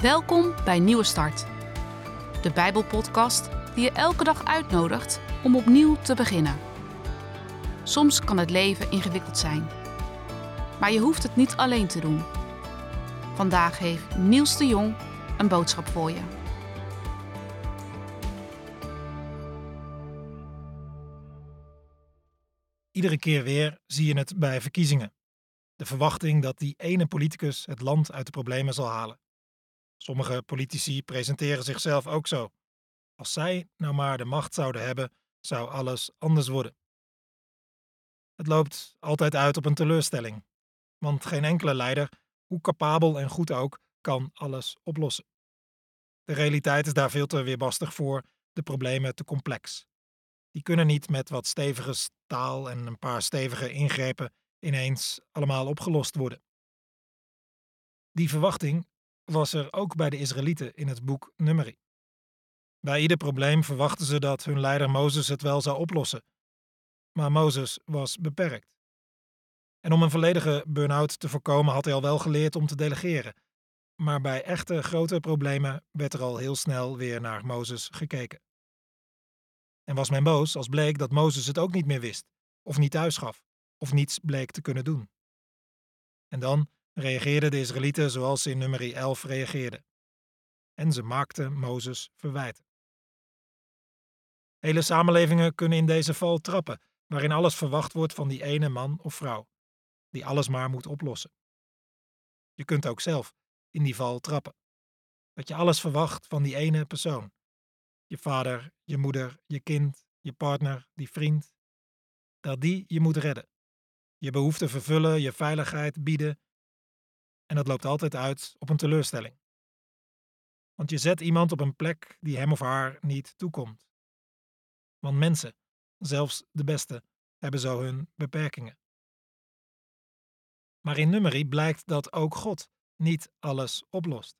Welkom bij Nieuwe Start, de Bijbelpodcast die je elke dag uitnodigt om opnieuw te beginnen. Soms kan het leven ingewikkeld zijn, maar je hoeft het niet alleen te doen. Vandaag heeft Niels de Jong een boodschap voor je. Iedere keer weer zie je het bij verkiezingen. De verwachting dat die ene politicus het land uit de problemen zal halen. Sommige politici presenteren zichzelf ook zo. Als zij nou maar de macht zouden hebben, zou alles anders worden. Het loopt altijd uit op een teleurstelling, want geen enkele leider, hoe capabel en goed ook, kan alles oplossen. De realiteit is daar veel te weerbarstig voor, de problemen te complex. Die kunnen niet met wat stevige staal en een paar stevige ingrepen ineens allemaal opgelost worden. Die verwachting was er ook bij de Israëlieten in het boek Numeri. Bij ieder probleem verwachten ze dat hun leider Mozes het wel zou oplossen. Maar Mozes was beperkt. En om een volledige burn-out te voorkomen had hij al wel geleerd om te delegeren. Maar bij echte grote problemen werd er al heel snel weer naar Mozes gekeken. En was men boos als bleek dat Mozes het ook niet meer wist, of niet thuis gaf, of niets bleek te kunnen doen. En dan reageerden de Israëlieten zoals ze in nummer 11 reageerden. En ze maakten Mozes verwijten. Hele samenlevingen kunnen in deze val trappen, waarin alles verwacht wordt van die ene man of vrouw, die alles maar moet oplossen. Je kunt ook zelf in die val trappen. Dat je alles verwacht van die ene persoon. Je vader, je moeder, je kind, je partner, die vriend. Dat die je moet redden. Je behoeften vervullen, je veiligheid bieden, en dat loopt altijd uit op een teleurstelling. Want je zet iemand op een plek die hem of haar niet toekomt. Want mensen, zelfs de beste, hebben zo hun beperkingen. Maar in Numeri blijkt dat ook God niet alles oplost.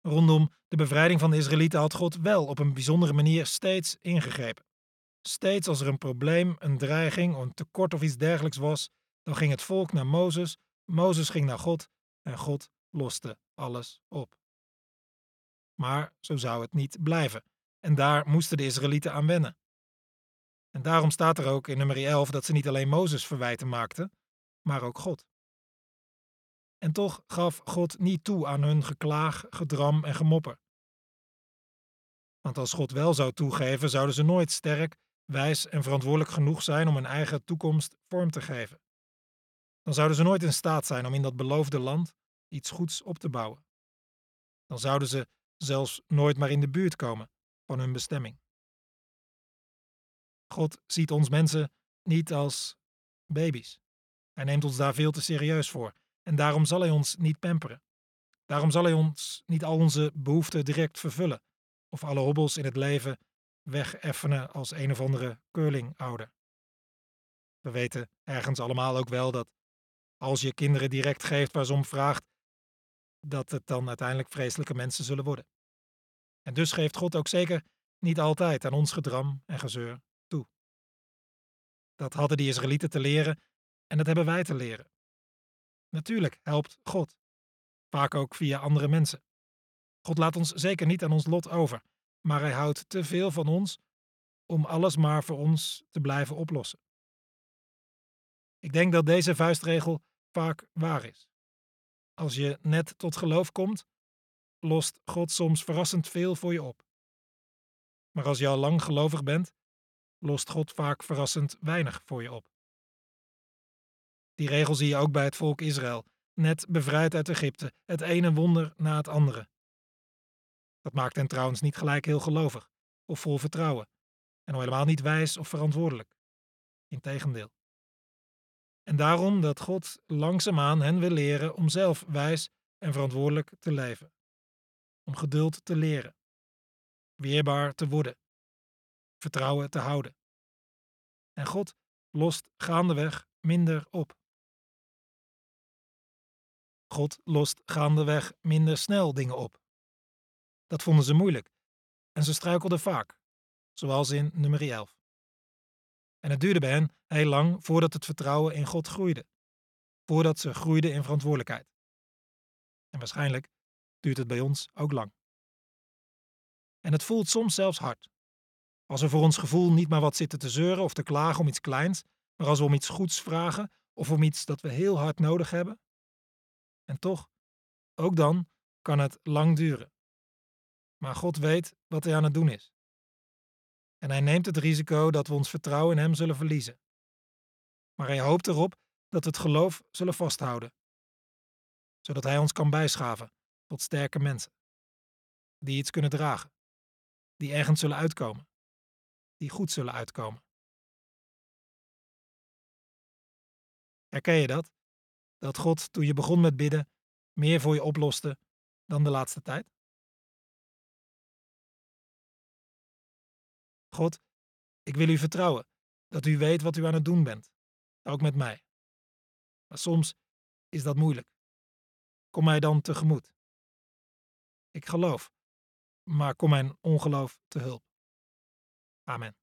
Rondom de bevrijding van de Israëlieten had God wel op een bijzondere manier steeds ingegrepen. Steeds als er een probleem, een dreiging, een tekort of iets dergelijks was, dan ging het volk naar Mozes Mozes ging naar God en God loste alles op. Maar zo zou het niet blijven. En daar moesten de Israëlieten aan wennen. En daarom staat er ook in nummer 11 dat ze niet alleen Mozes verwijten maakten, maar ook God. En toch gaf God niet toe aan hun geklaag, gedram en gemopper. Want als God wel zou toegeven, zouden ze nooit sterk, wijs en verantwoordelijk genoeg zijn om hun eigen toekomst vorm te geven dan zouden ze nooit in staat zijn om in dat beloofde land iets goeds op te bouwen. Dan zouden ze zelfs nooit maar in de buurt komen van hun bestemming. God ziet ons mensen niet als baby's. Hij neemt ons daar veel te serieus voor en daarom zal hij ons niet pamperen. Daarom zal hij ons niet al onze behoeften direct vervullen of alle hobbels in het leven wegeffenen als een of andere curling-ouder. We weten ergens allemaal ook wel dat als je kinderen direct geeft waar ze om vraagt, dat het dan uiteindelijk vreselijke mensen zullen worden. En dus geeft God ook zeker niet altijd aan ons gedram en gezeur toe. Dat hadden die Israëlieten te leren en dat hebben wij te leren. Natuurlijk helpt God, vaak ook via andere mensen. God laat ons zeker niet aan ons lot over, maar hij houdt te veel van ons om alles maar voor ons te blijven oplossen. Ik denk dat deze vuistregel vaak waar is. Als je net tot geloof komt, lost God soms verrassend veel voor je op. Maar als je al lang gelovig bent, lost God vaak verrassend weinig voor je op. Die regel zie je ook bij het volk Israël, net bevrijd uit Egypte, het ene wonder na het andere. Dat maakt hen trouwens niet gelijk heel gelovig of vol vertrouwen, en al helemaal niet wijs of verantwoordelijk. Integendeel. En daarom dat God langzaamaan hen wil leren om zelf wijs en verantwoordelijk te leven. Om geduld te leren. Weerbaar te worden. Vertrouwen te houden. En God lost gaandeweg minder op. God lost gaandeweg minder snel dingen op. Dat vonden ze moeilijk en ze struikelden vaak, zoals in nummer 11. En het duurde bij hen heel lang voordat het vertrouwen in God groeide. Voordat ze groeiden in verantwoordelijkheid. En waarschijnlijk duurt het bij ons ook lang. En het voelt soms zelfs hard. Als we voor ons gevoel niet maar wat zitten te zeuren of te klagen om iets kleins, maar als we om iets goeds vragen of om iets dat we heel hard nodig hebben. En toch, ook dan kan het lang duren. Maar God weet wat hij aan het doen is. En hij neemt het risico dat we ons vertrouwen in hem zullen verliezen. Maar hij hoopt erop dat we het geloof zullen vasthouden, zodat hij ons kan bijschaven tot sterke mensen, die iets kunnen dragen, die ergens zullen uitkomen, die goed zullen uitkomen. Herken je dat? Dat God, toen je begon met bidden, meer voor je oploste dan de laatste tijd? God, ik wil u vertrouwen dat u weet wat u aan het doen bent, ook met mij. Maar soms is dat moeilijk. Kom mij dan tegemoet. Ik geloof, maar kom mijn ongeloof te hulp. Amen.